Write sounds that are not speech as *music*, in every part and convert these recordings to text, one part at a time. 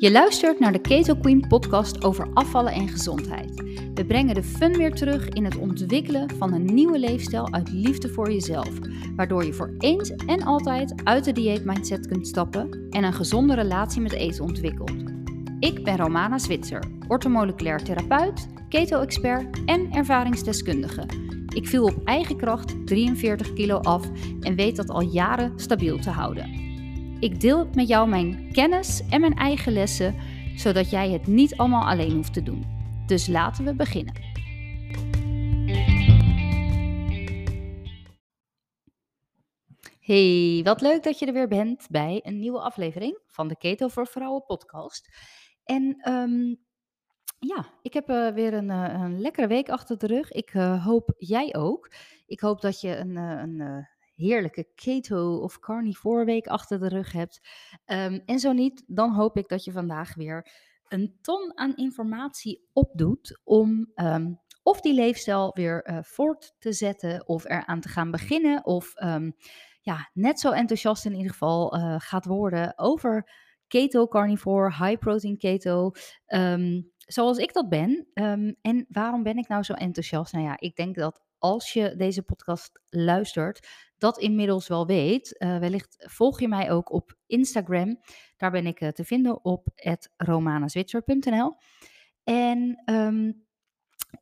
Je luistert naar de Keto Queen podcast over afvallen en gezondheid. We brengen de fun weer terug in het ontwikkelen van een nieuwe leefstijl uit liefde voor jezelf, waardoor je voor eens en altijd uit de dieetmindset kunt stappen en een gezonde relatie met eten ontwikkelt. Ik ben Romana Zwitser, ortomoleculair therapeut, keto-expert en ervaringsdeskundige. Ik viel op eigen kracht 43 kilo af en weet dat al jaren stabiel te houden. Ik deel met jou mijn kennis en mijn eigen lessen, zodat jij het niet allemaal alleen hoeft te doen. Dus laten we beginnen. Hey, wat leuk dat je er weer bent bij een nieuwe aflevering van de Keto voor Vrouwen podcast. En ehm, ja, ik heb uh, weer een, uh, een, lekkere week achter de rug. Ik uh, hoop jij ook. Ik hoop dat je een, een heerlijke keto of carnivore week achter de rug hebt. Um, en zo niet, dan hoop ik dat je vandaag weer een ton aan informatie opdoet om um, of die leefstijl weer uh, voort te zetten of eraan te gaan beginnen of um, ja, net zo enthousiast in ieder geval uh, gaat worden over keto carnivore, high protein keto. zoals ik dat ben. en waarom ben ik nou zo enthousiast? Nou ja, ik denk dat als je deze podcast luistert, dat inmiddels wel weet. Uh, wellicht volg je mij ook op Instagram. Daar ben ik uh, te vinden op romanazwitser.nl. En um,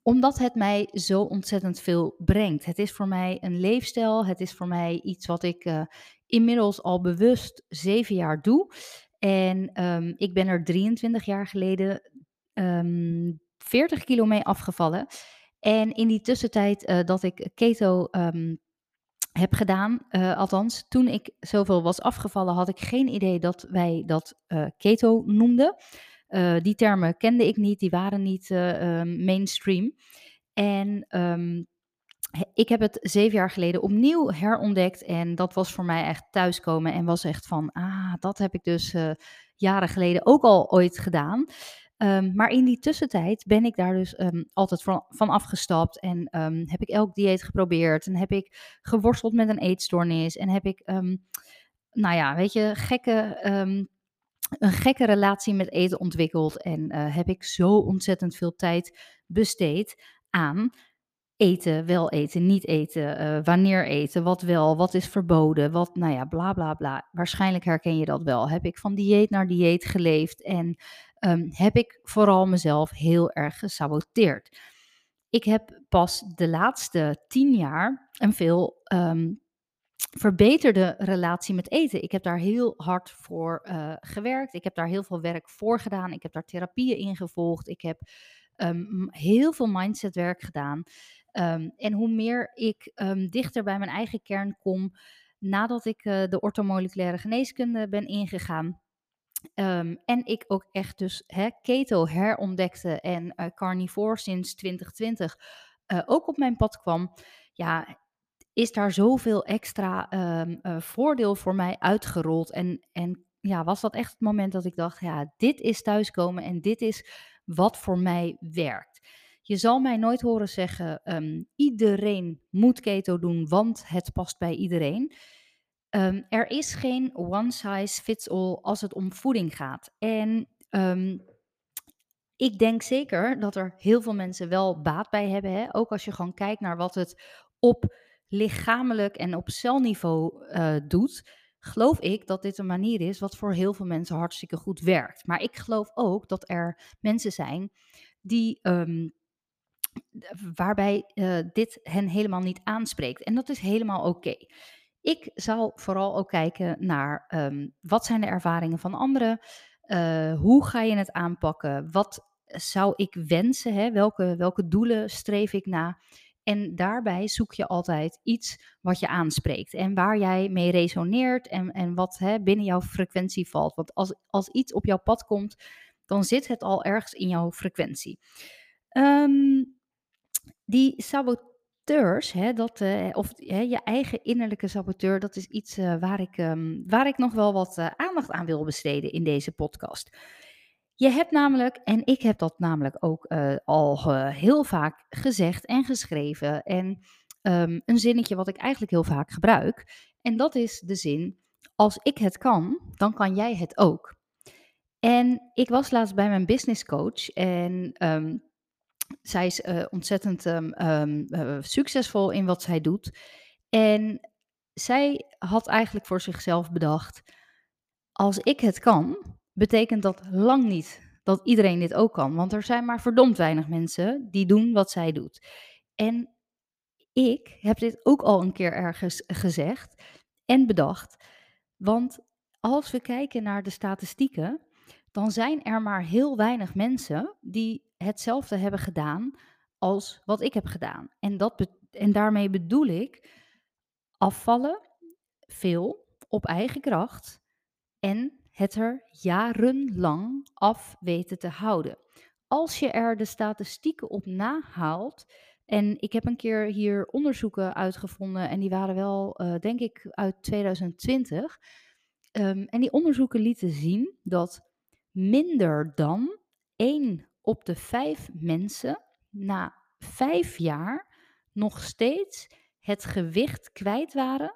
omdat het mij zo ontzettend veel brengt. Het is voor mij een leefstijl. Het is voor mij iets wat ik uh, inmiddels al bewust zeven jaar doe. En um, ik ben er 23 jaar geleden um, ehm, 40 kilo mee afgevallen. En in die tussentijd dat ik keto heb gedaan, uh, althans toen ik zoveel was afgevallen, had ik geen idee dat wij dat uh, keto noemden. die termen kende ik niet, die waren niet ehm, mainstream. En um, ik heb het zeven jaar geleden opnieuw herontdekt en dat was voor mij echt thuiskomen en was echt van, ah, dat heb ik dus jaren geleden ook al ooit gedaan. Um, maar in die tussentijd ben ik daar dus um, altijd van, afgestapt en um, heb ik elk dieet geprobeerd en heb ik geworsteld met een eetstoornis en heb ik, nou ja, weet je, gekke, een gekke relatie met eten ontwikkeld en uh, heb ik zo ontzettend veel tijd besteed aan eten, wel eten, niet eten, uh, wanneer eten, wat wel, wat is verboden, wat, nou ja, bla bla bla. Waarschijnlijk herken je dat wel. Heb ik van dieet naar dieet geleefd en um, heb ik vooral mezelf heel erg gesaboteerd. Ik heb pas de laatste tien jaar een veel um, verbeterde relatie met eten. Ik heb daar heel hard voor uh, gewerkt. Ik heb daar heel veel werk voor gedaan. Ik heb daar therapieën in gevolgd. Ik heb um, heel veel mindsetwerk gedaan. En hoe meer ik dichter bij mijn eigen kern kom, nadat ik uh, de orthomoleculaire geneeskunde ben ingegaan, Um, en ik ook echt dus hè, keto herontdekte en uh, carnivore sinds 2020 uh, ook op mijn pad kwam. Ja, is daar zoveel extra um, uh, voordeel voor mij uitgerold. En, en ja, was dat echt het moment dat ik dacht, ja, dit is thuiskomen en dit is wat voor mij werkt. Je zal mij nooit horen zeggen, um, iedereen moet keto doen, want het past bij iedereen. Um, er is geen one size fits all als het om voeding gaat. En um, ik denk zeker dat er heel veel mensen wel baat bij hebben. Hè? Ook als je gewoon kijkt naar wat het op lichamelijk en op celniveau uh, doet. Geloof ik dat dit een manier is wat voor heel veel mensen hartstikke goed werkt. Maar ik geloof ook dat er mensen zijn die um, waarbij uh, dit hen helemaal niet aanspreekt. En dat is helemaal oké. Ik zal vooral ook kijken naar um, wat zijn de ervaringen van anderen, uh, hoe ga je het aanpakken, wat zou ik wensen, hè? Welke, welke doelen streef ik na. En daarbij zoek je altijd iets wat je aanspreekt en waar jij mee resoneert en, en wat hè, binnen jouw frequentie valt. Want als, als iets op jouw pad komt, dan zit het al ergens in jouw frequentie. Um, die sabot saboteurs, hè, dat, uh, of hè, je eigen innerlijke saboteur, dat is iets uh, waar, ik, um, waar ik nog wel wat uh, aandacht aan wil besteden in deze podcast. Je hebt namelijk, en ik heb dat namelijk ook al heel vaak gezegd en geschreven, en um, een zinnetje wat ik eigenlijk heel vaak gebruik, en dat is de zin: Als ik het kan, dan kan jij het ook. En ik was laatst bij mijn business coach en ehm, zij is uh, ontzettend um, um, uh, succesvol in wat zij doet. En zij had eigenlijk voor zichzelf bedacht: als ik het kan, betekent dat lang niet dat iedereen dit ook kan. Want er zijn maar verdomd weinig mensen die doen wat zij doet. En ik heb dit ook al een keer ergens gezegd en bedacht. Want als we kijken naar de statistieken, dan zijn er maar heel weinig mensen die hetzelfde hebben gedaan als wat ik heb gedaan. En, dat en daarmee bedoel ik afvallen, veel, op eigen kracht en het er jarenlang af weten te houden. Als je er de statistieken op nahaalt, en ik heb een keer hier onderzoeken uitgevonden en die waren wel, uh, denk ik, uit 2020. Um, ehm, en die onderzoeken lieten zien dat minder dan 1 op de 5 mensen na 5 jaar nog steeds het gewicht kwijt waren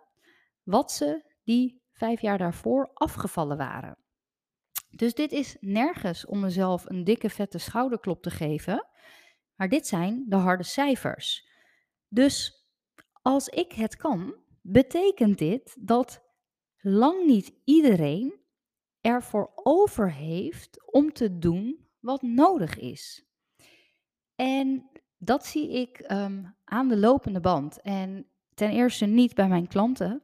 wat ze die 5 jaar daarvoor afgevallen waren. Dus dit is nergens om mezelf een dikke vette schouderklop te geven. Maar dit zijn de harde cijfers. Dus als ik het kan, betekent dit dat lang niet iedereen ervoor over heeft om te doen wat nodig is. En dat zie ik um, aan de lopende band. En ten eerste niet bij mijn klanten,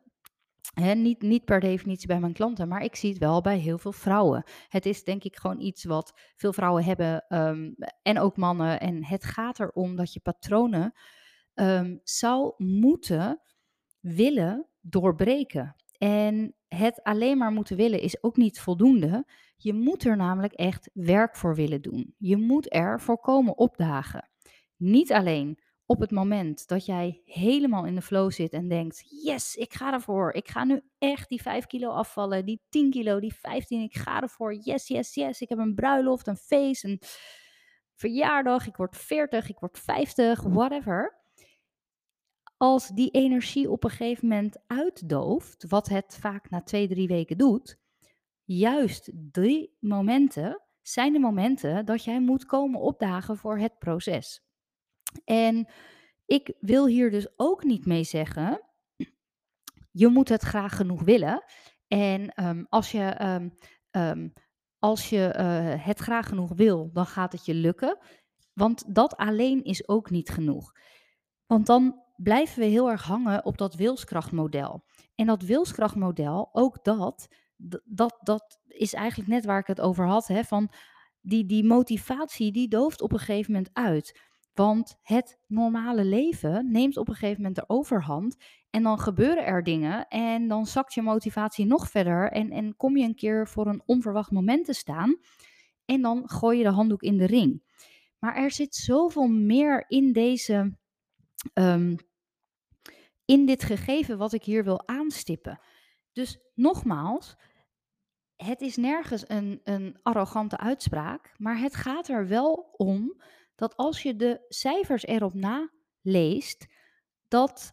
niet, niet per definitie bij mijn klanten, maar ik zie het wel bij heel veel vrouwen. Het is denk ik gewoon iets wat veel vrouwen hebben um, en ook mannen. En het gaat erom dat je patronen um, zou moeten willen doorbreken. En het alleen maar moeten willen is ook niet voldoende. Je moet er namelijk echt werk voor willen doen. Je moet er voor komen opdagen. Niet alleen op het moment dat jij helemaal in de flow zit en denkt: Yes, ik ga ervoor. Ik ga nu echt die 5 kilo afvallen, die 10 kilo, die 15. Ik ga ervoor. Yes, yes, yes. Ik heb een bruiloft, een feest, een verjaardag. Ik word 40, ik word 50, whatever. Als die energie op een gegeven moment uitdooft, wat het vaak na twee, drie weken doet, juist die momenten zijn de momenten dat jij moet komen opdagen voor het proces. En ik wil hier dus ook niet mee zeggen, je moet het graag genoeg willen. En ehm, als je, um, um, als je uh, het graag genoeg wil, dan gaat het je lukken. Want dat alleen is ook niet genoeg. Want dan blijven we heel erg hangen op dat wilskrachtmodel. En dat wilskrachtmodel, ook dat, dat, dat is eigenlijk net waar ik het over had. Hè, van die, die motivatie, die dooft op een gegeven moment uit. Want het normale leven neemt op een gegeven moment de overhand. En dan gebeuren er dingen. En dan zakt je motivatie nog verder. En, en kom je een keer voor een onverwacht moment te staan. En dan gooi je de handdoek in de ring. Maar er zit zoveel meer in deze. Um, in dit gegeven wat ik hier wil aanstippen. Dus nogmaals, het is nergens een, een arrogante uitspraak, maar het gaat er wel om dat als je de cijfers erop naleest, dat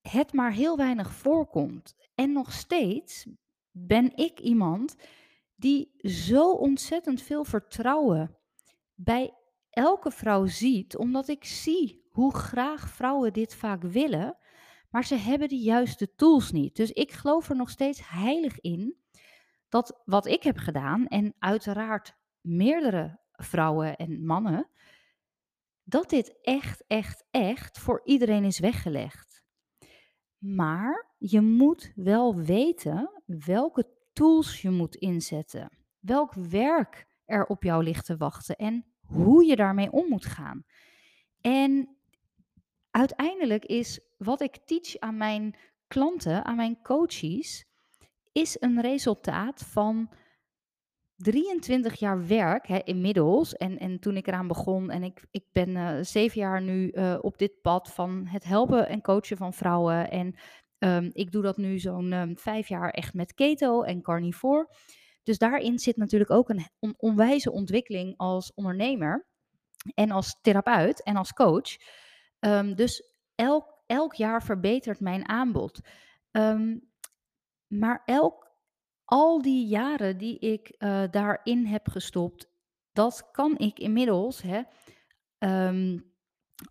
het maar heel weinig voorkomt. En nog steeds ben ik iemand die zo ontzettend veel vertrouwen bij elke vrouw ziet, omdat ik zie hoe graag vrouwen dit vaak willen, maar ze hebben de juiste tools niet. Dus ik geloof er nog steeds heilig in dat wat ik heb gedaan, en uiteraard meerdere vrouwen en mannen, dat dit echt, echt, echt voor iedereen is weggelegd. Maar je moet wel weten welke tools je moet inzetten, welk werk er op jou ligt te wachten en hoe je daarmee om moet gaan. En uiteindelijk is wat ik teach aan mijn klanten, aan mijn coaches, is een resultaat van 23 jaar werk hè, inmiddels. En, en toen ik eraan begon, en ik, ik ben uh, zeven jaar nu uh, op dit pad van het helpen en coachen van vrouwen. En um, ik doe dat nu zo'n um, vijf jaar echt met keto en carnivore. Dus daarin zit natuurlijk ook een on onwijze ontwikkeling als ondernemer en als therapeut en als coach. Um, dus elk, elk jaar verbetert mijn aanbod. maar elk al die jaren die ik, eh, daarin heb gestopt, dat kan ik inmiddels, hè, ehm,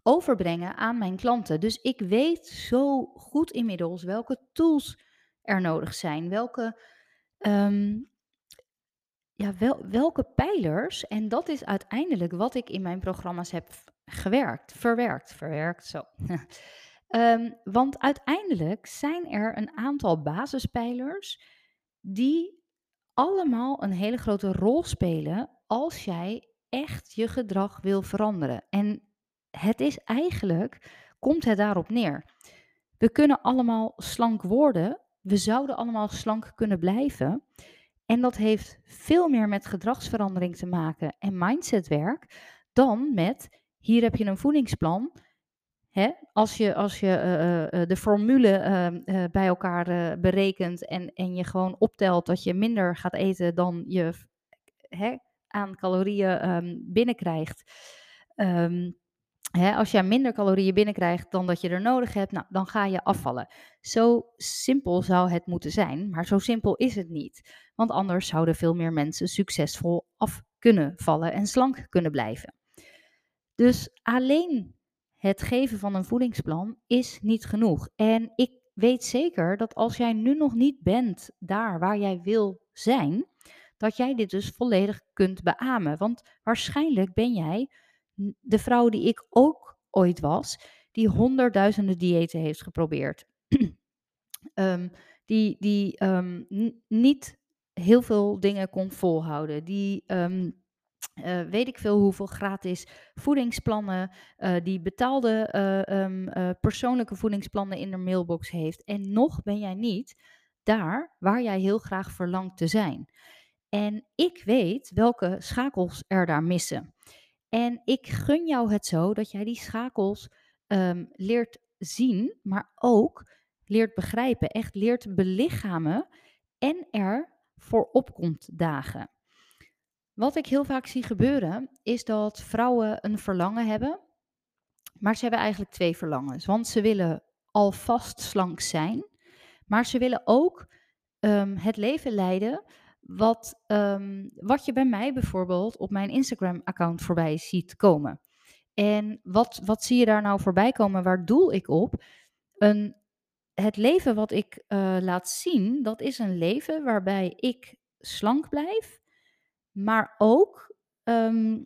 overbrengen aan mijn klanten. Dus ik weet zo goed inmiddels welke tools er nodig zijn, welke, ehm, ja, wel, welke pijlers. En dat is uiteindelijk wat ik in mijn programma's heb gewerkt, verwerkt, verwerkt, zo. *laughs* Ehm, want uiteindelijk zijn er een aantal basispijlers die allemaal een hele grote rol spelen als jij echt je gedrag wil veranderen. En het is eigenlijk, komt het daarop neer. We kunnen allemaal slank worden. We zouden allemaal slank kunnen blijven. En dat heeft veel meer met gedragsverandering te maken en mindsetwerk dan met hier heb je een voedingsplan. Hè? Als je, als je eh, eh, eh, de formule ehm, eh, bij elkaar berekent en, en je gewoon optelt dat je minder gaat eten dan je hè, aan calorieën ehm, binnenkrijgt. Ehm, als je minder calorieën binnenkrijgt dan dat je er nodig hebt, nou, dan ga je afvallen. Zo simpel zou het moeten zijn, maar zo simpel is het niet. Want anders zouden veel meer mensen succesvol af kunnen vallen en slank kunnen blijven. Dus alleen het geven van een voedingsplan is niet genoeg. En ik weet zeker dat als jij nu nog niet bent daar waar jij wil zijn, dat jij dit dus volledig kunt beamen. Want waarschijnlijk ben jij de vrouw die ik ook ooit was, die honderdduizenden diëten heeft geprobeerd. *clears throat* Ehm, die die ehm, niet heel veel dingen kon volhouden. Die ehm, eh, weet ik veel hoeveel gratis voedingsplannen, eh, die betaalde eh, ehm, eh, persoonlijke voedingsplannen in de mailbox heeft. En nog ben jij niet daar waar jij heel graag verlangt te zijn. En ik weet welke schakels er daar missen. En ik gun jou het zo dat jij die schakels ehm, leert zien, maar ook leert begrijpen, echt leert belichamen en er voor op komt dagen. Wat ik heel vaak zie gebeuren, is dat vrouwen een verlangen hebben, maar ze hebben eigenlijk twee verlangens. Want ze willen alvast slank zijn, maar ze willen ook ehm, het leven leiden wat, ehm, wat je bij mij bijvoorbeeld op mijn Instagram-account voorbij ziet komen. En wat, wat zie je daar nou voorbij komen? Waar doel ik op? Een, het leven wat ik eh, laat zien, dat is een leven waarbij ik slank blijf, maar ook ehm,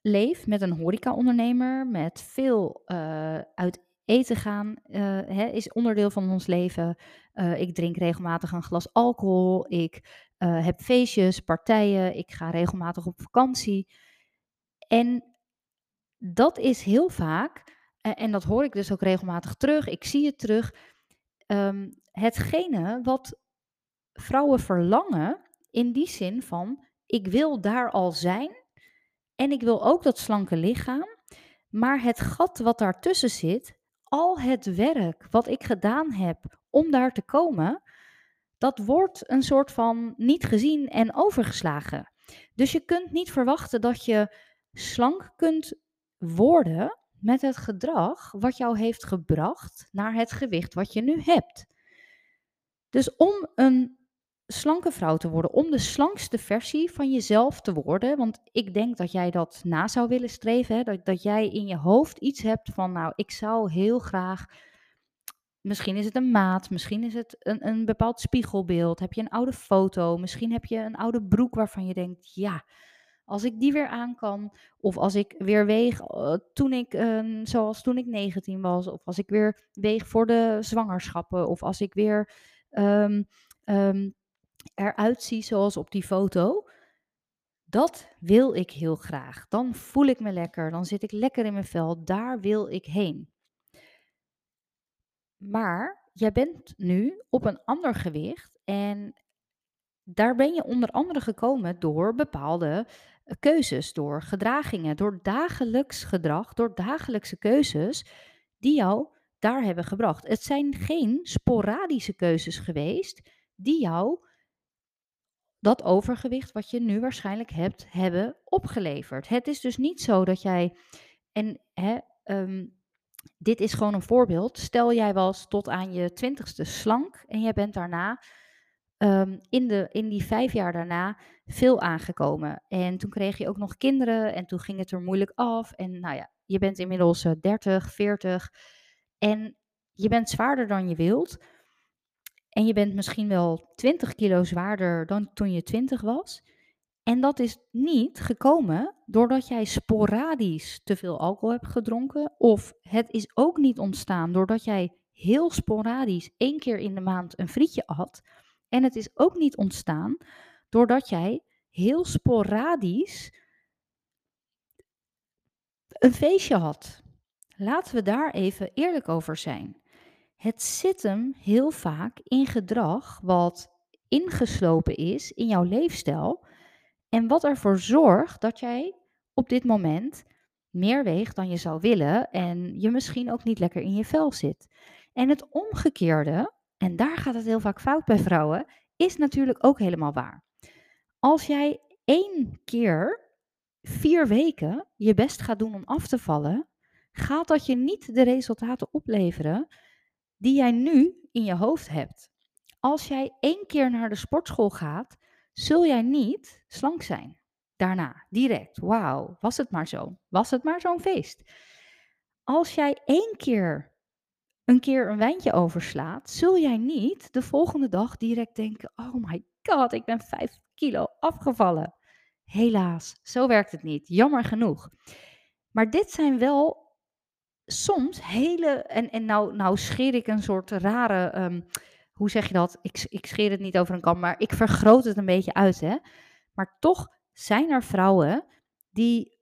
leef met een horecaondernemer, met veel eh, uit eten gaan, eh, hè, is onderdeel van ons leven. Eh, ik drink regelmatig een glas alcohol, ik heb feestjes, partijen, ik ga regelmatig op vakantie. En dat is heel vaak, en dat hoor ik dus ook regelmatig terug, ik zie het terug, ehm, hetgene wat vrouwen verlangen in die zin van, ik wil daar al zijn en ik wil ook dat slanke lichaam, maar het gat wat daartussen zit, al het werk wat ik gedaan heb om daar te komen, dat wordt een soort van niet gezien en overgeslagen. Dus je kunt niet verwachten dat je slank kunt worden met het gedrag wat jou heeft gebracht naar het gewicht wat je nu hebt. Dus om een slanke vrouw te worden, om de slankste versie van jezelf te worden, want ik denk dat jij dat na zou willen streven, hè? Dat, dat jij in je hoofd iets hebt van, nou, ik zou heel graag, misschien is het een maat, misschien is het een, een bepaald spiegelbeeld, heb je een oude foto, misschien heb je een oude broek waarvan je denkt, ja, als ik die weer aan kan, of als ik weer weeg eh, toen ik, ehm, zoals toen ik 19 was, of als ik weer weeg voor de zwangerschappen, of als ik weer ehm, ehm, eruit zie zoals op die foto. Dat wil ik heel graag. Dan voel ik me lekker, dan zit ik lekker in mijn vel. Daar wil ik heen. Maar jij bent nu op een ander gewicht en daar ben je onder andere gekomen door bepaalde eh, keuzes, door gedragingen, door dagelijks gedrag, door dagelijkse keuzes die jou daar hebben gebracht. Het zijn geen sporadische keuzes geweest die jou dat overgewicht wat je nu waarschijnlijk hebt, hebben opgeleverd. Het is dus niet zo dat jij, en hè, ehm, dit is gewoon een voorbeeld. Stel jij was tot aan je twintigste slank en jij bent daarna ehm, in, de, in die vijf jaar daarna veel aangekomen. En toen kreeg je ook nog kinderen en toen ging het er moeilijk af. En nou ja, je bent inmiddels uh, 30, 40 en je bent zwaarder dan je wilt. En je bent misschien wel 20 kilo zwaarder dan toen je 20 was. En dat is niet gekomen doordat jij sporadisch te veel alcohol hebt gedronken. Of het is ook niet ontstaan doordat jij heel sporadisch één keer in de maand een frietje at. En het is ook niet ontstaan doordat jij heel sporadisch een feestje had. Laten we daar even eerlijk over zijn. Het zit hem heel vaak in gedrag wat ingeslopen is in jouw leefstijl en wat ervoor zorgt dat jij op dit moment meer weegt dan je zou willen en je misschien ook niet lekker in je vel zit. En het omgekeerde, en daar gaat het heel vaak fout bij vrouwen, is natuurlijk ook helemaal waar. Als jij één keer vier weken je best gaat doen om af te vallen, gaat dat je niet de resultaten opleveren die jij nu in je hoofd hebt. Als jij één keer naar de sportschool gaat, zul jij niet slank zijn. Daarna, direct. Wauw, was het maar zo. Was het maar zo'n feest. Als jij één keer een keer een wijntje overslaat, zul jij niet de volgende dag direct denken: Oh my god, ik ben 5 kilo afgevallen. Helaas, zo werkt het niet. Jammer genoeg. Maar dit zijn wel soms hele. En, en nou, nou scheer ik een soort rare. Ehm, hoe zeg je dat? Ik, ik scheer het niet over een kam, maar ik vergroot het een beetje uit. Hè? Maar toch zijn er vrouwen die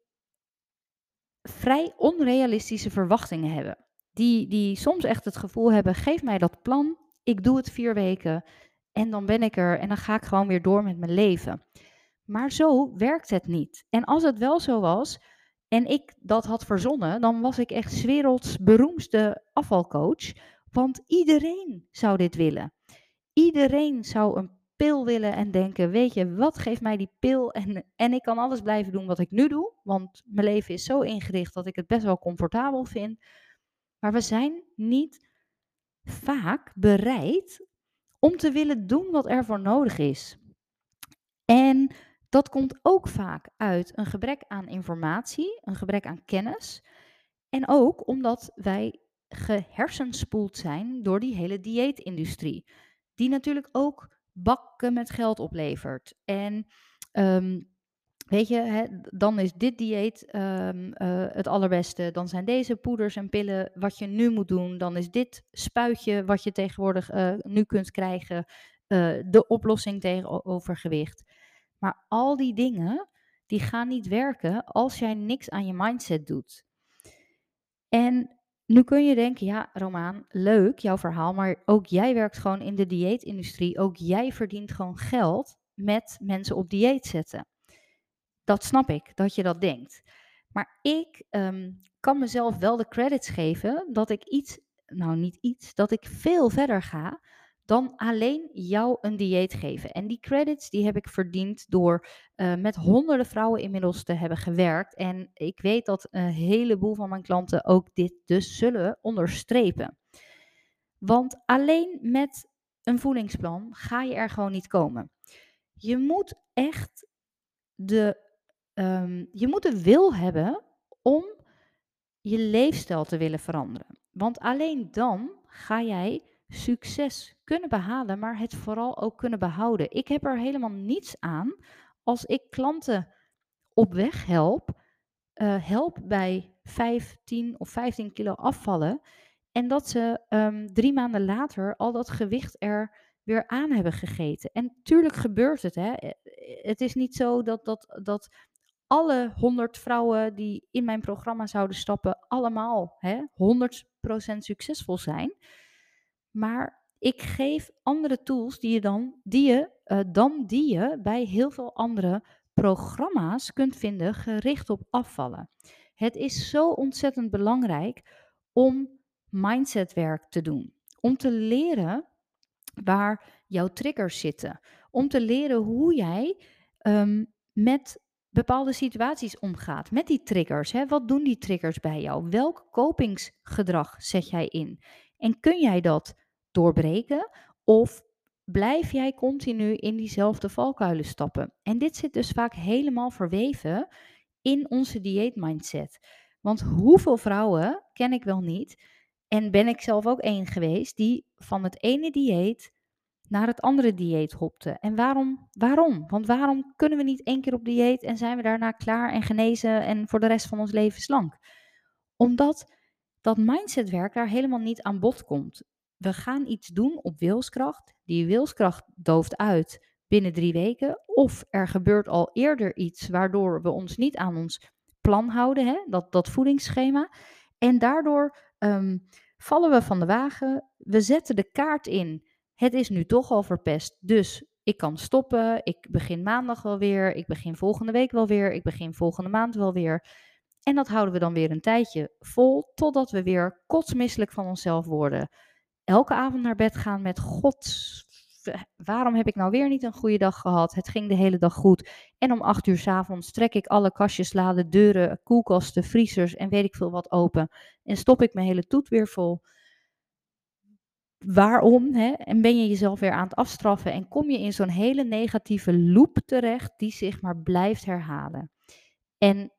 vrij onrealistische verwachtingen hebben. Die, die soms echt het gevoel hebben: geef mij dat plan, ik doe het vier weken en dan ben ik er en dan ga ik gewoon weer door met mijn leven. Maar zo werkt het niet. En als het wel zo was en ik dat had verzonnen, dan was ik echt werelds beroemdste afvalcoach. Want iedereen zou dit willen. Iedereen zou een pil willen en denken: Weet je, wat geeft mij die pil? *laughs* En, en ik kan alles blijven doen wat ik nu doe, want mijn leven is zo ingericht dat ik het best wel comfortabel vind. Maar we zijn niet vaak bereid om te willen doen wat er voor nodig is. En dat komt ook vaak uit een gebrek aan informatie, een gebrek aan kennis. En ook omdat wij gehersenspoeld zijn door die hele dieetindustrie. Die natuurlijk ook bakken met geld oplevert. En um, weet je, hè, dan is dit dieet um, uh, het allerbeste. Dan zijn deze poeders en pillen wat je nu moet doen. Dan is dit spuitje wat je tegenwoordig uh, nu kunt krijgen uh, de oplossing tegen overgewicht. Maar al die dingen, die gaan niet werken als jij niks aan je mindset doet. En nu kun je denken, ja, Romaan, leuk jouw verhaal, maar ook jij werkt gewoon in de dieetindustrie. Ook jij verdient gewoon geld met mensen op dieet zetten. Dat snap ik, dat je dat denkt. Maar ik um, kan mezelf wel de credits geven dat ik iets, nou niet iets, dat ik veel verder ga dan alleen jou een dieet geven. En die credits die heb ik verdiend door uh, met honderden vrouwen inmiddels te hebben gewerkt. En ik weet dat een heleboel van mijn klanten ook dit dus zullen onderstrepen. Want alleen met een voedingsplan ga je er gewoon niet komen. Je moet echt de, um, je moet de wil hebben om je leefstijl te willen veranderen. Want alleen dan ga jij succes kunnen behalen, maar het vooral ook kunnen behouden. Ik heb er helemaal niets aan als ik klanten op weg help, uh, help bij 5, 10 of 15 kilo afvallen. En dat ze um, drie maanden later al dat gewicht er weer aan hebben gegeten. En tuurlijk gebeurt het. Hè. Eh, het is niet zo dat, dat, dat alle 100 vrouwen die in mijn programma zouden stappen, allemaal hè, 100% succesvol zijn. Maar ik geef andere tools die je dan, die je, uh, dan die je bij heel veel andere programma's kunt vinden gericht op afvallen. Het is zo ontzettend belangrijk om mindsetwerk te doen. Om te leren waar jouw triggers zitten. Om te leren hoe jij um, met bepaalde situaties omgaat. Met die triggers. Hè? Wat doen die triggers bij jou? Welk kopingsgedrag zet jij in? En kun jij dat doorbreken? Of blijf jij continu in diezelfde valkuilen stappen. En dit zit dus vaak helemaal verweven in onze dieetmindset. Want hoeveel vrouwen ken ik wel niet, en ben ik zelf ook één geweest, die van het ene dieet naar het andere dieet hopte. En waarom? Waarom? Want waarom kunnen we niet één keer op dieet en zijn we daarna klaar en genezen en voor de rest van ons leven slank? Omdat dat mindsetwerk daar helemaal niet aan bod komt. We gaan iets doen op wilskracht. Die wilskracht dooft uit binnen drie weken. Of er gebeurt al eerder iets waardoor we ons niet aan ons plan houden, hè? Dat, dat voedingsschema. En daardoor ehm, vallen we van de wagen. We zetten de kaart in. Het is nu toch al verpest. Dus ik kan stoppen. Ik begin maandag wel weer. Ik begin volgende week wel weer. Ik begin volgende maand wel weer. En dat houden we dan weer een tijdje vol, totdat we weer kotsmisselijk van onszelf worden. Elke avond naar bed gaan met God, waarom heb ik nou weer niet een goede dag gehad? Het ging de hele dag goed. En om acht uur s avonds trek ik alle kastjes, laden, deuren, koelkasten, vriezers en weet ik veel wat open. En stop ik mijn hele toet weer vol. Waarom? Hè? En ben je jezelf weer aan het afstraffen en kom je in zo'n hele negatieve loop terecht die zich maar blijft herhalen. En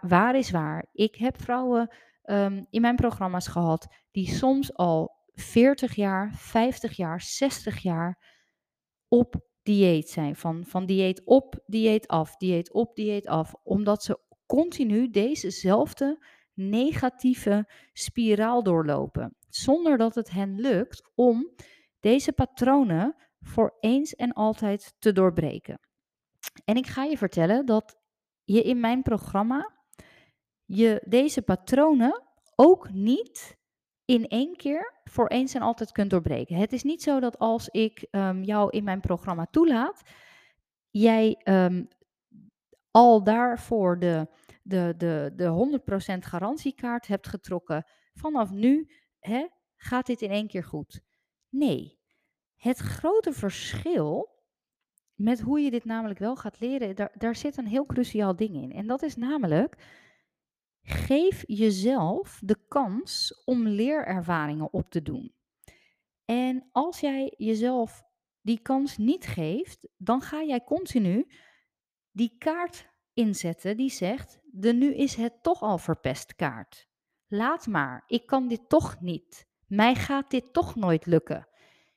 waar, is waar? Ik heb vrouwen ehm, in mijn programma's gehad die soms al 40 jaar, 50 jaar, 60 jaar op dieet zijn. Van, van dieet op, dieet af, dieet op, dieet af. Omdat ze continu dezezelfde negatieve spiraal doorlopen. Zonder dat het hen lukt om deze patronen voor eens en altijd te doorbreken. En ik ga je vertellen dat je in mijn programma je deze patronen ook niet in één keer voor eens en altijd kunt doorbreken. Het is niet zo dat als ik um, jou in mijn programma toelaat, jij um, al daarvoor de, de, de, de 100% garantiekaart hebt getrokken. Vanaf nu hè, gaat dit in één keer goed. Nee, het grote verschil met hoe je dit namelijk wel gaat leren, daar, daar zit een heel cruciaal ding in. En dat is namelijk, geef jezelf de kans om leerervaringen op te doen. En als jij jezelf die kans niet geeft, dan ga jij continu die kaart inzetten die zegt: de nu is het toch al verpest kaart. Laat maar, ik kan dit toch niet. Mij gaat dit toch nooit lukken.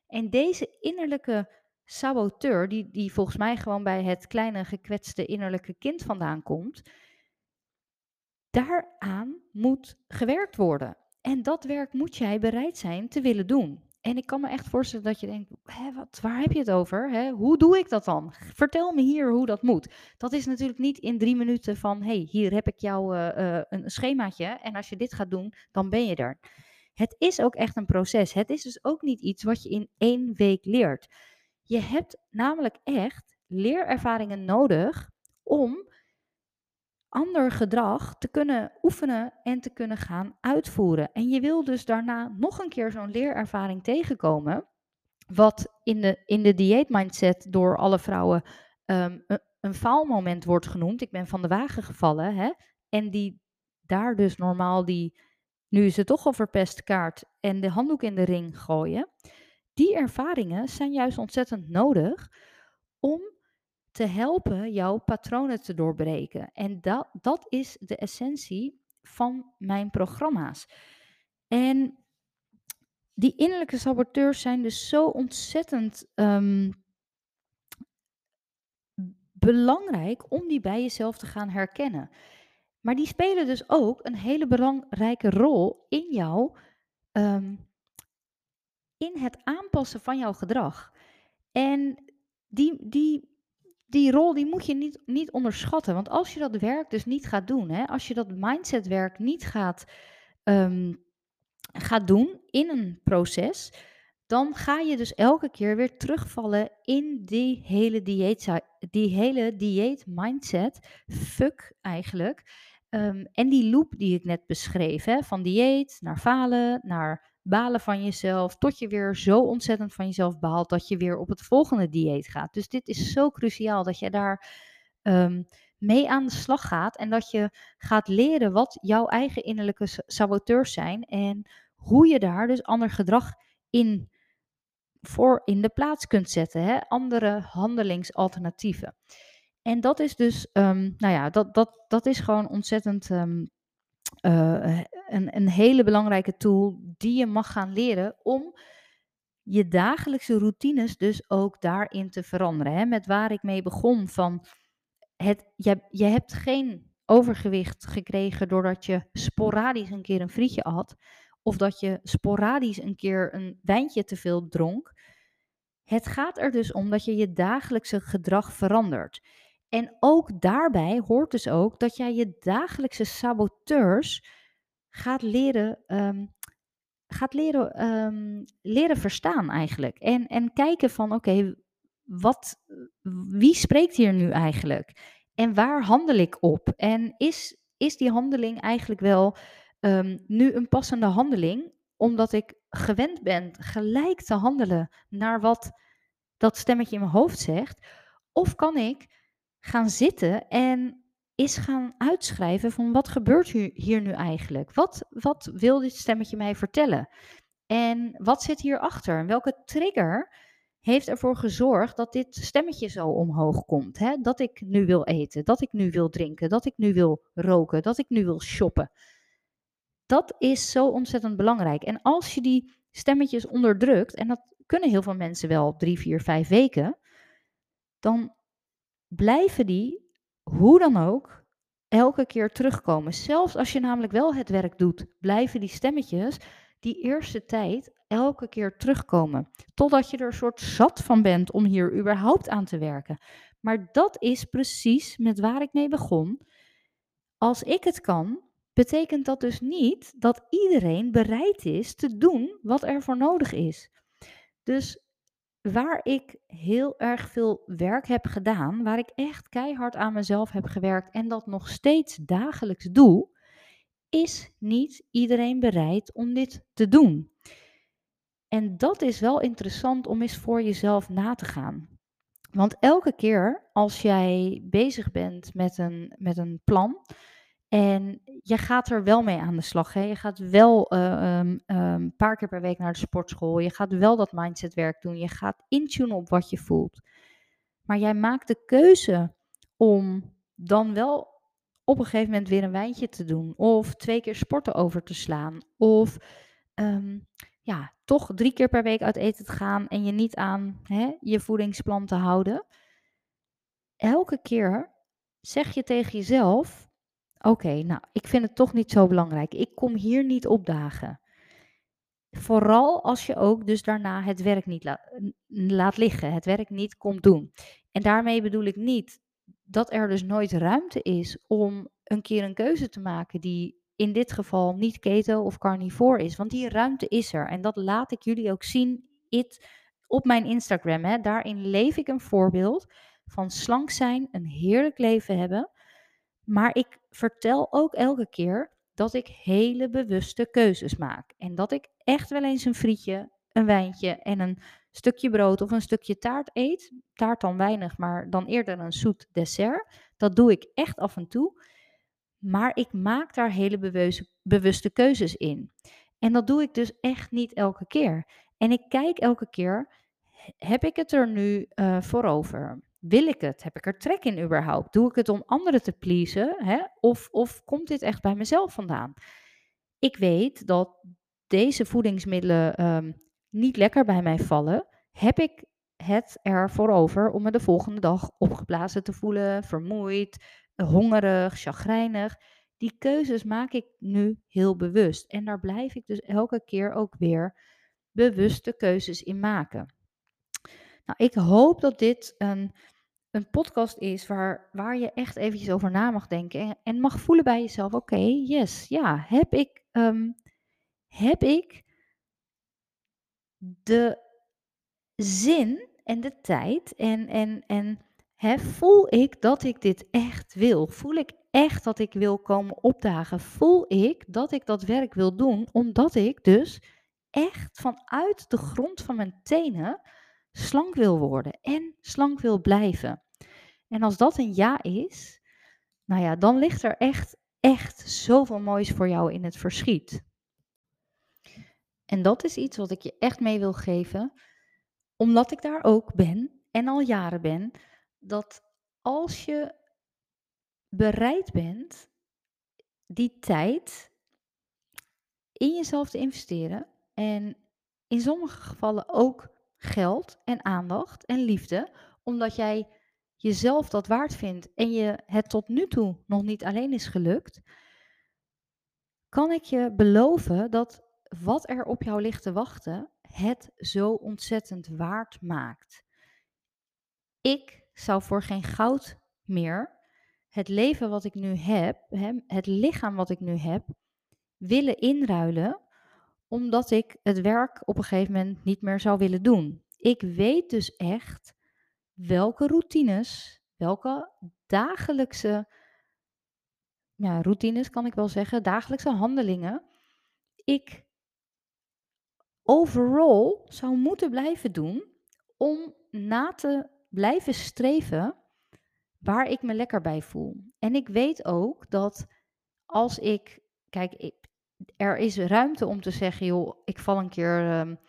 En deze innerlijke saboteur, die, die volgens mij gewoon bij het kleine gekwetste innerlijke kind vandaan komt, daaraan moet gewerkt worden. En dat werk moet jij bereid zijn te willen doen. En ik kan me echt voorstellen dat je denkt, Hé, waar heb je het over? Hoe doe ik dat dan? Vertel me hier hoe dat moet. Dat is natuurlijk niet in drie minuten van, hey, hier heb ik jou uh, uh, een schemaatje en als je dit gaat doen, dan ben je er. Het is ook echt een proces. Het is dus ook niet iets wat je in één week leert. Je hebt namelijk echt leerervaringen nodig om ander gedrag te kunnen oefenen en te kunnen gaan uitvoeren. En je wil dus daarna nog een keer zo'n leerervaring tegenkomen, wat in de, in de dieetmindset door alle vrouwen um, een, een faalmoment wordt genoemd. Ik ben van de wagen gevallen, hè? En die daar dus normaal die, nu is het toch al verpest kaart en de handdoek in de ring gooien. Die ervaringen zijn juist ontzettend nodig om te helpen jouw patronen te doorbreken. En dat, dat is de essentie van mijn programma's. En die innerlijke saboteurs zijn dus zo ontzettend um, belangrijk om die bij jezelf te gaan herkennen. Maar die spelen dus ook een hele belangrijke rol in jou, um, in het aanpassen van jouw gedrag. En die, die die rol die moet je niet, niet onderschatten. Want als je dat werk dus niet gaat doen, hè, als je dat mindsetwerk niet gaat, um, gaat doen in een proces, dan ga je dus elke keer weer terugvallen in die hele dieet, die hele dieet mindset, fuck eigenlijk. Um, en die loop die ik net beschreef, hè, van dieet naar falen, naar balen van jezelf, tot je weer zo ontzettend van jezelf baalt dat je weer op het volgende dieet gaat. Dus dit is zo cruciaal dat je daar um, mee aan de slag gaat en dat je gaat leren wat jouw eigen innerlijke saboteurs zijn en hoe je daar dus ander gedrag in voor in de plaats kunt zetten. Hè? Andere handelingsalternatieven. En dat is dus, ehm, nou ja, dat, dat, dat is gewoon ontzettend um, uh, een, een hele belangrijke tool die je mag gaan leren om je dagelijkse routines dus ook daarin te veranderen. Hè? Met waar ik mee begon van, het, je, je hebt geen overgewicht gekregen doordat je sporadisch een keer een frietje had. Of dat je sporadisch een keer een wijntje te veel dronk. Het gaat er dus om dat je je dagelijkse gedrag verandert. En ook daarbij hoort dus ook dat jij je dagelijkse saboteurs gaat leren, um, gaat leren, um, leren verstaan eigenlijk. En, en kijken van oké, wat, wie spreekt hier nu eigenlijk? En waar handel ik op? En is, is die handeling eigenlijk wel um, nu een passende handeling? Omdat ik gewend ben gelijk te handelen naar wat dat stemmetje in mijn hoofd zegt? Of kan ik gaan zitten en is gaan uitschrijven van wat gebeurt hier nu eigenlijk? Wat, wat wil dit stemmetje mij vertellen? En wat zit hierachter? Welke trigger heeft ervoor gezorgd dat dit stemmetje zo omhoog komt? Hè? Dat ik nu wil eten, dat ik nu wil drinken, dat ik nu wil roken, dat ik nu wil shoppen. Dat is zo ontzettend belangrijk. En als je die stemmetjes onderdrukt, en dat kunnen heel veel mensen wel drie, vier, vijf weken, dan blijven die, hoe dan ook, elke keer terugkomen. Zelfs als je namelijk wel het werk doet, blijven die stemmetjes die eerste tijd elke keer terugkomen. Totdat je er een soort zat van bent om hier überhaupt aan te werken. Maar dat is precies met waar ik mee begon. Als ik het kan, betekent dat dus niet dat iedereen bereid is te doen wat er voor nodig is. Dus waar ik heel erg veel werk heb gedaan, waar ik echt keihard aan mezelf heb gewerkt en dat nog steeds dagelijks doe, is niet iedereen bereid om dit te doen. En dat is wel interessant om eens voor jezelf na te gaan. Want elke keer als jij bezig bent met een, met een plan, en je gaat er wel mee aan de slag. Hè? Je gaat wel uh, um, een paar keer per week naar de sportschool. Je gaat wel dat mindsetwerk doen. Je gaat intunen op wat je voelt. Maar jij maakt de keuze om dan wel op een gegeven moment weer een wijntje te doen. Of twee keer sporten over te slaan. Of um, ja, toch drie keer per week uit eten te gaan en je niet aan hè, je voedingsplan te houden. Elke keer zeg je tegen jezelf Oké, nou, ik vind het toch niet zo belangrijk. Ik kom hier niet opdagen. Vooral als je ook dus daarna het werk niet laat liggen, het werk niet komt doen. En daarmee bedoel ik niet dat er dus nooit ruimte is om een keer een keuze te maken die in dit geval niet keto of carnivore is. Want die ruimte is er. En dat laat ik jullie ook zien it, op mijn Instagram. Hè. Daarin leef ik een voorbeeld van slank zijn, een heerlijk leven hebben maar ik vertel ook elke keer dat ik hele bewuste keuzes maak. En dat ik echt wel eens een frietje, een wijntje en een stukje brood of een stukje taart eet. Taart dan weinig, maar dan eerder een zoet dessert. Dat doe ik echt af en toe. Maar ik maak daar hele bewuste, keuzes in. En dat doe ik dus echt niet elke keer. En ik kijk elke keer, heb ik het er nu uh, voor over? Wil ik het? Heb ik er trek in überhaupt? Doe ik het om anderen te pleasen? Hè? Of, of komt dit echt bij mezelf vandaan? Ik weet dat deze voedingsmiddelen um, niet lekker bij mij vallen. Heb ik het ervoor over om me de volgende dag opgeblazen te voelen, vermoeid, hongerig, chagrijnig? Die keuzes maak ik nu heel bewust. En daar blijf ik dus elke keer ook weer bewuste keuzes in maken. Nou, ik hoop dat dit een een podcast is waar, waar je echt eventjes over na mag denken en, en mag voelen bij jezelf, oké, yes, ja, heb ik, um, heb ik de zin en de tijd en, en, en hè, voel ik dat ik dit echt wil? Voel ik echt dat ik wil komen opdagen? Voel ik dat ik dat werk wil doen, omdat ik dus echt vanuit de grond van mijn tenen slank wil worden en slank wil blijven? En als dat een ja is, nou ja, dan ligt er echt, echt zoveel moois voor jou in het verschiet. En dat is iets wat ik je echt mee wil geven. Omdat ik daar ook ben en al jaren ben, dat als je bereid bent die tijd in jezelf te investeren en in sommige gevallen ook geld en aandacht en liefde, omdat jij jezelf dat waard vindt en je het tot nu toe nog niet alleen is gelukt, kan ik je beloven dat wat er op jou ligt te wachten, het zo ontzettend waard maakt. Ik zou voor geen goud meer het leven wat ik nu heb, het lichaam wat ik nu heb, willen inruilen, omdat ik het werk op een gegeven moment niet meer zou willen doen. Ik weet dus echt welke routines, welke dagelijkse ja, routines kan ik wel zeggen, dagelijkse handelingen, ik overal zou moeten blijven doen om na te blijven streven waar ik me lekker bij voel. En ik weet ook dat als ik, kijk, er is ruimte om te zeggen, joh, ik val een keer, um,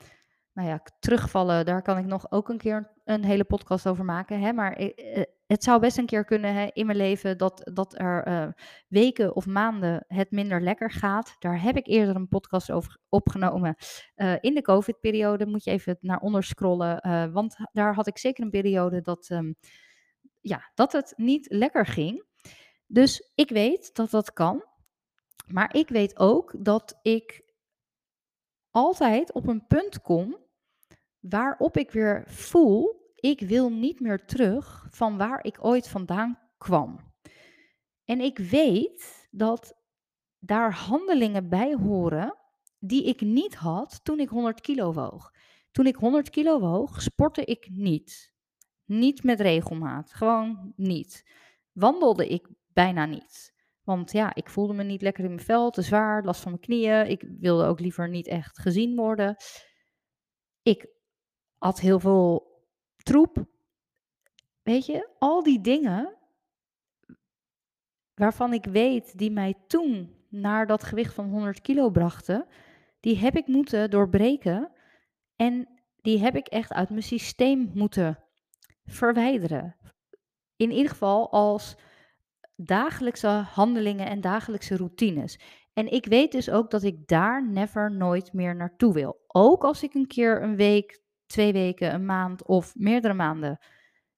nou ja, terugvallen, daar kan ik nog ook een keer een hele podcast over maken. Hè? Maar eh, het zou best een keer kunnen hè, in mijn leven dat, dat er uh, weken of maanden het minder lekker gaat. Daar heb ik eerder een podcast over opgenomen. In de COVID-periode moet je even naar onder scrollen. want daar had ik zeker een periode dat, um, ja, dat het niet lekker ging. Dus ik weet dat dat kan. Maar ik weet ook dat ik altijd op een punt kom waarop ik weer voel, ik wil niet meer terug van waar ik ooit vandaan kwam. En ik weet dat daar handelingen bij horen die ik niet had toen ik 100 kilo woog. Toen ik 100 kilo woog, sportte ik niet. Niet met regelmaat, gewoon niet. Wandelde ik bijna niet. Want ja, ik voelde me niet lekker in mijn vel, te zwaar, last van mijn knieën. Ik wilde ook liever niet echt gezien worden. Ik had heel veel troep. Weet je, al die dingen waarvan ik weet die mij toen naar dat gewicht van 100 kilo brachten, die heb ik moeten doorbreken en die heb ik echt uit mijn systeem moeten verwijderen. In ieder geval als dagelijkse handelingen en dagelijkse routines. En ik weet dus ook dat ik daar never nooit meer naartoe wil. Ook als ik een keer een week, twee weken, een maand of meerdere maanden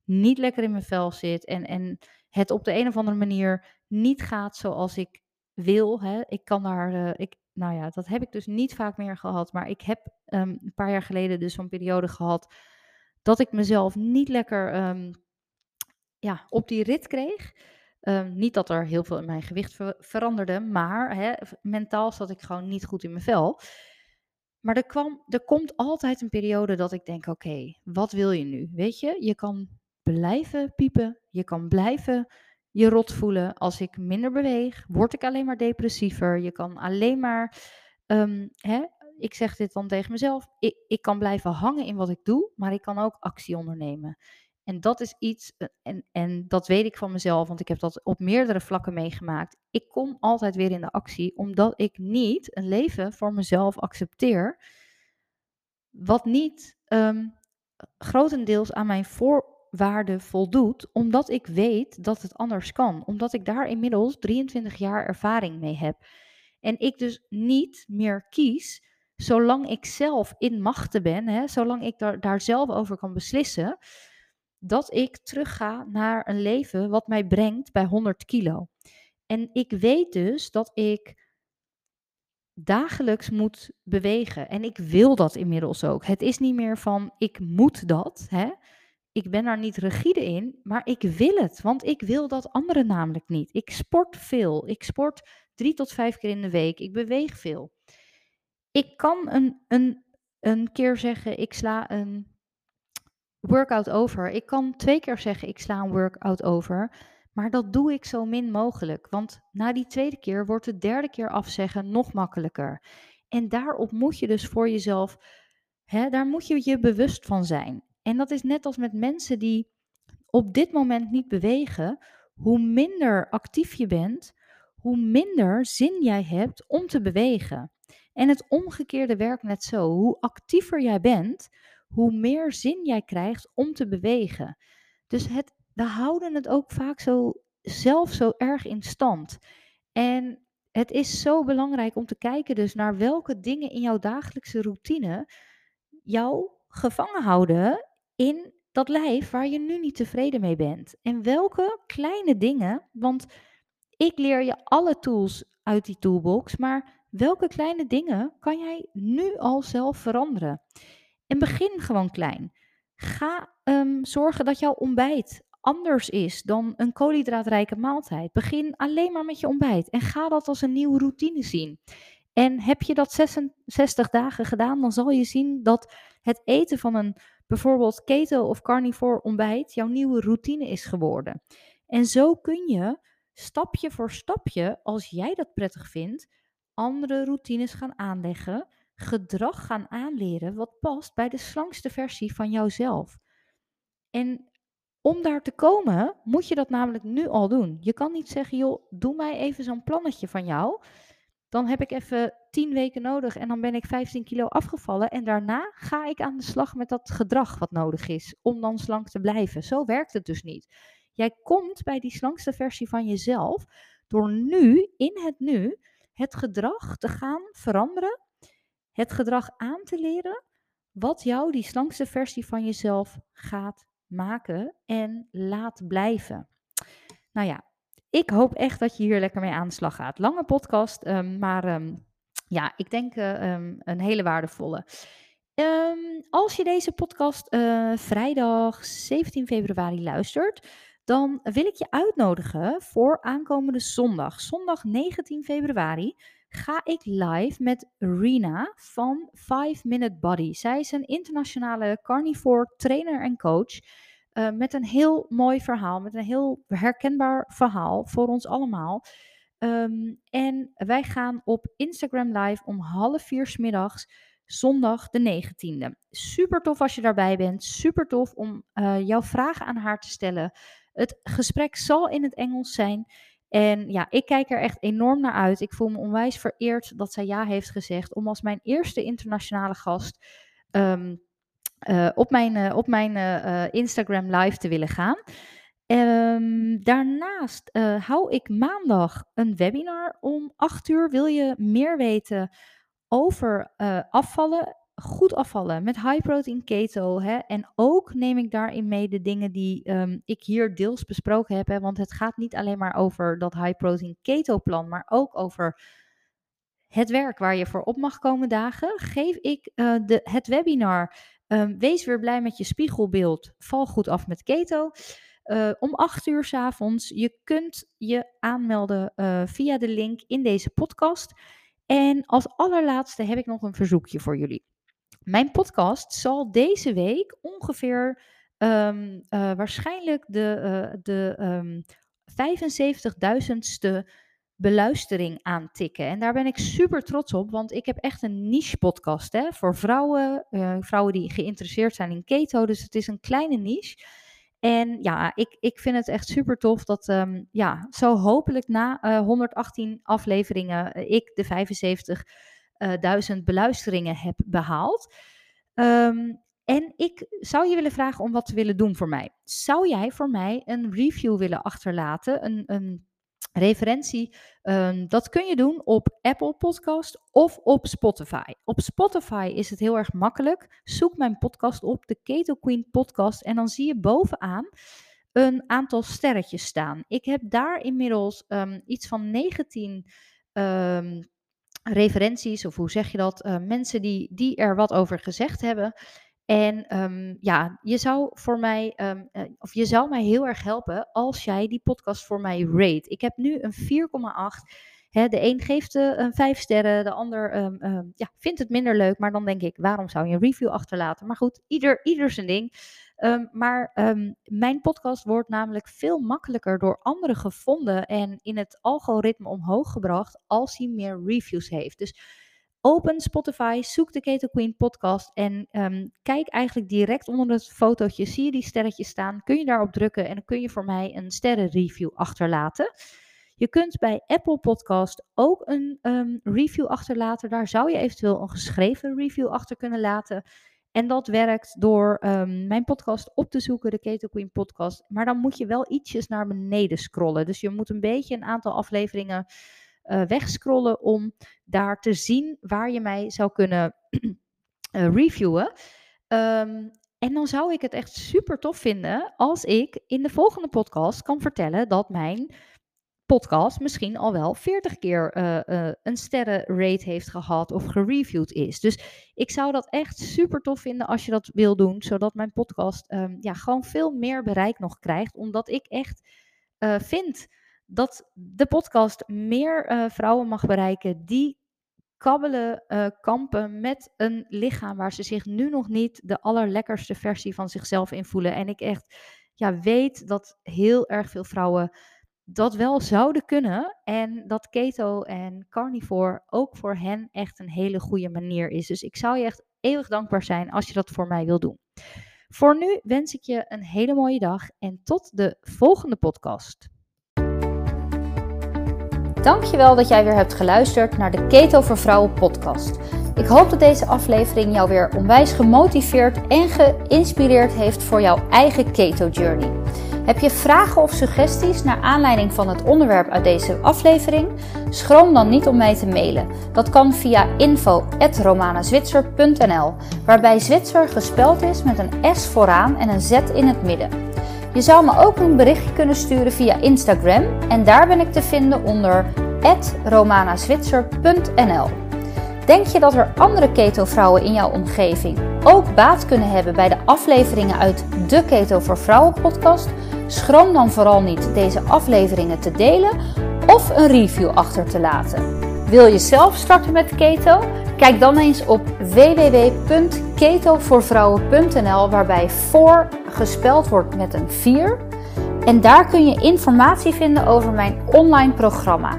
niet lekker in mijn vel zit en, en het op de een of andere manier niet gaat zoals ik wil. Hè. Ik kan daar, uh, ik, nou ja, dat heb ik dus niet vaak meer gehad. Maar ik heb um, een paar jaar geleden dus zo'n periode gehad dat ik mezelf niet lekker um, ja, op die rit kreeg. Um, niet dat er heel veel in mijn gewicht ver veranderde, maar hè, mentaal zat ik gewoon niet goed in mijn vel. Maar er, kwam, er komt altijd een periode dat ik denk: oké, wat wil je nu? Weet je, je kan blijven piepen, je kan blijven je rot voelen. Als ik minder beweeg, word ik alleen maar depressiever. Je kan alleen maar, um, hè, ik zeg dit dan tegen mezelf, ik, ik kan blijven hangen in wat ik doe, maar ik kan ook actie ondernemen. En dat is iets, eh, en, en dat weet ik van mezelf, want ik heb dat op meerdere vlakken meegemaakt. Ik kom altijd weer in de actie, omdat ik niet een leven voor mezelf accepteer, wat niet um, grotendeels aan mijn voorwaarden voldoet, omdat ik weet dat het anders kan. Omdat ik daar inmiddels 23 jaar ervaring mee heb. En ik dus niet meer kies, zolang ik zelf in machten ben, hè, zolang ik daar, daar zelf over kan beslissen dat ik terugga naar een leven wat mij brengt bij 100 kilo. En ik weet dus dat ik dagelijks moet bewegen. En ik wil dat inmiddels ook. Het is niet meer van ik moet dat. Hè? Ik ben daar niet rigide in, maar ik wil het. Want ik wil dat anderen namelijk niet. Ik sport veel. Ik sport drie tot vijf keer in de week. Ik beweeg veel. Ik kan een, een, een keer zeggen, ik sla een workout over. Ik kan twee keer zeggen ik sla een workout over, maar dat doe ik zo min mogelijk. Want na die tweede keer wordt de derde keer afzeggen nog makkelijker. En daarop moet je dus voor jezelf, hè, daar moet je je bewust van zijn. En dat is net als met mensen die op dit moment niet bewegen. Hoe minder actief je bent, hoe minder zin jij hebt om te bewegen. En het omgekeerde werkt net zo. Hoe actiever jij bent, hoe meer zin jij krijgt om te bewegen. Dus het, we houden het ook vaak zo zelf zo erg in stand. En het is zo belangrijk om te kijken dus naar welke dingen in jouw dagelijkse routine jou gevangen houden in dat lijf waar je nu niet tevreden mee bent. En welke kleine dingen, want ik leer je alle tools uit die toolbox, maar welke kleine dingen kan jij nu al zelf veranderen? En begin gewoon klein. Ga um, zorgen dat jouw ontbijt anders is dan een koolhydraatrijke maaltijd. Begin alleen maar met je ontbijt en ga dat als een nieuwe routine zien. En heb je dat 66 dagen gedaan, dan zal je zien dat het eten van een bijvoorbeeld keto of carnivore ontbijt jouw nieuwe routine is geworden. En zo kun je stapje voor stapje, als jij dat prettig vindt, andere routines gaan aanleggen, gedrag gaan aanleren wat past bij de slankste versie van jouzelf. En om daar te komen, moet je dat namelijk nu al doen. Je kan niet zeggen, joh, doe mij even zo'n plannetje van jou. Dan heb ik even 10 weken nodig en dan ben ik 15 kilo afgevallen. En daarna ga ik aan de slag met dat gedrag wat nodig is om dan slank te blijven. Zo werkt het dus niet. Jij komt bij die slankste versie van jezelf door nu, in het nu, het gedrag te gaan veranderen. Het gedrag aan te leren wat jou die slankste versie van jezelf gaat maken en laat blijven. Nou ja, ik hoop echt dat je hier lekker mee aan de slag gaat. Lange podcast, um, maar um, ja, ik denk uh, um, een hele waardevolle. als je deze podcast uh, vrijdag 17 februari luistert, dan wil ik je uitnodigen voor aankomende zondag. Zondag 19 februari ga ik live met Rina van 5 Minute Body. Zij is een internationale carnivore trainer en coach. Uh, met een heel mooi verhaal, met een heel herkenbaar verhaal voor ons allemaal. Um, en wij gaan op Instagram live om half vier s middags, zondag de 19e. Super tof als je daarbij bent. Super tof om uh, jouw vragen aan haar te stellen. Het gesprek zal in het Engels zijn. En ja, ik kijk er echt enorm naar uit. Ik voel me onwijs vereerd dat zij ja heeft gezegd om als mijn eerste internationale gast um, uh, op mijn, uh, op mijn uh, Instagram live te willen gaan. Um, daarnaast hou ik maandag een webinar om 8 uur. Wil je meer weten over afvallen? Goed afvallen met high protein keto. Hè? En ook neem ik daarin mee de dingen die um, ik hier deels besproken heb. Hè? Want het gaat niet alleen maar over dat high protein keto plan, maar ook over het werk waar je voor op mag komen dagen. Geef ik de, het webinar Um, wees weer blij met je spiegelbeeld. Val goed af met keto. Uh, om 8 uur s avonds. Je kunt je aanmelden uh, via de link in deze podcast. En als allerlaatste heb ik nog een verzoekje voor jullie. Mijn podcast zal deze week ongeveer um, uh, waarschijnlijk de, de um, 75.000ste beluistering aantikken. En daar ben ik super trots op, want ik heb echt een niche podcast hè, voor vrouwen, uh, vrouwen die geïnteresseerd zijn in keto. Dus het is een kleine niche. En ja, ik, ik vind het echt super tof dat um, ja, zo hopelijk na uh, 118 afleveringen ik de 75.000 beluisteringen heb behaald. Um, en ik zou je willen vragen om wat te willen doen voor mij. Zou jij voor mij een review willen achterlaten? Een, een referentie. Um, dat kun je doen op Apple Podcast of op Spotify. Op Spotify is het heel erg makkelijk. Zoek mijn podcast op, de Keto Queen podcast. En dan zie je bovenaan een aantal sterretjes staan. Ik heb daar inmiddels um, iets van 19 um, ehm, referenties, of hoe zeg je dat? Uh, mensen die, die er wat over gezegd hebben. En um, ja, je zou voor mij, um, uh, of je zou mij heel erg helpen als jij die podcast voor mij rate. Ik heb nu een 4,8. De een geeft uh, een 5 sterren, de ander um, ja, vindt het minder leuk. Maar dan denk ik, waarom zou je een review achterlaten? Maar goed, ieder, ieder zijn ding. Maar mijn podcast wordt namelijk veel makkelijker door anderen gevonden en in het algoritme omhoog gebracht als hij meer reviews heeft. Dus Open Spotify, zoek de Keto Queen podcast en um, kijk eigenlijk direct onder het fotootje. Zie je die sterretjes staan? Kun je daarop drukken en dan kun je voor mij een sterrenreview achterlaten. Je kunt bij Apple Podcast ook een review achterlaten. Daar zou je eventueel een geschreven review achter kunnen laten. En dat werkt door ehm, mijn podcast op te zoeken, de Keto Queen podcast. Maar dan moet je wel ietsjes naar beneden scrollen. Dus je moet een beetje een aantal afleveringen uh, wegscrollen om daar te zien waar je mij zou kunnen uh, *clears throat* reviewen. Um, en dan zou ik het echt super tof vinden als ik in de volgende podcast kan vertellen dat mijn podcast misschien al wel 40 keer uh, uh, een sterrenrate heeft gehad of gereviewd is. Dus ik zou dat echt super tof vinden als je dat wil doen, zodat mijn podcast um, ja, gewoon veel meer bereik nog krijgt, omdat ik echt uh, vind dat de podcast meer vrouwen mag bereiken die kabbelen, kampen met een lichaam waar ze zich nu nog niet de allerlekkerste versie van zichzelf in voelen. En ik echt ja, weet dat heel erg veel vrouwen dat wel zouden kunnen. En dat keto en carnivore ook voor hen echt een hele goede manier is. Dus ik zou je echt eeuwig dankbaar zijn als je dat voor mij wil doen. Voor nu wens ik je een hele mooie dag en tot de volgende podcast. Dankjewel dat jij weer hebt geluisterd naar de Keto voor Vrouwen podcast. Ik hoop dat deze aflevering jou weer onwijs gemotiveerd en geïnspireerd heeft voor jouw eigen keto journey. Heb je vragen of suggesties naar aanleiding van het onderwerp uit deze aflevering? Schroom dan niet om mij te mailen. Dat kan via info@romanazwitser.nl, waarbij Zwitser gespeld is met een S vooraan en een Z in het midden. Je zou me ook een berichtje kunnen sturen via Instagram en daar ben ik te vinden onder romanazwitser.nl. Denk je dat er andere keto-vrouwen in jouw omgeving ook baat kunnen hebben bij de afleveringen uit de Keto voor Vrouwen podcast? Schroom dan vooral niet deze afleveringen te delen of een review achter te laten. Wil je zelf starten met keto? Kijk dan eens op www.ketovoorvrouwen.nl waarbij voor gespeld wordt met een 4. En daar kun je informatie vinden over mijn online programma.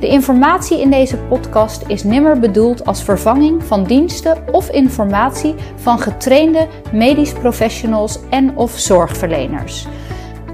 De informatie in deze podcast is nimmer bedoeld als vervanging van diensten of informatie van getrainde medisch professionals en of zorgverleners.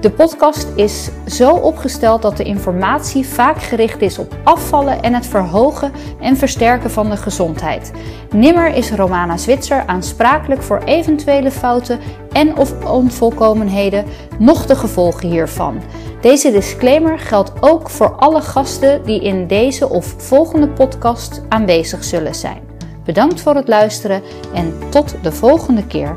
De podcast is zo opgesteld dat de informatie vaak gericht is op afvallen en het verhogen en versterken van de gezondheid. Nimmer is Romana Zwitser aansprakelijk voor eventuele fouten en of onvolkomenheden, noch de gevolgen hiervan. Deze disclaimer geldt ook voor alle gasten die in deze of volgende podcast aanwezig zullen zijn. Bedankt voor het luisteren en tot de volgende keer.